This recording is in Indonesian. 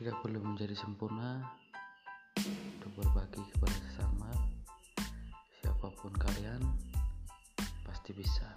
tidak perlu menjadi sempurna untuk berbagi kepada sesama. Siapa pun kalian pasti bisa.